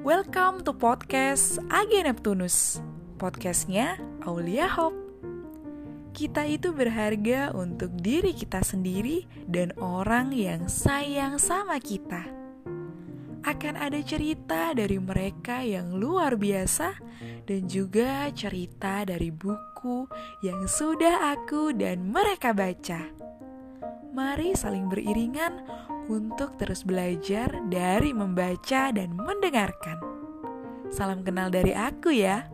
Welcome to podcast Age Neptunus. Podcastnya Aulia Hope Kita itu berharga untuk diri kita sendiri dan orang yang sayang sama kita. Akan ada cerita dari mereka yang luar biasa Dan juga cerita dari buku yang sudah aku dan mereka baca mari saling beriringan untuk terus belajar dari membaca dan mendengarkan. Salam kenal dari aku ya.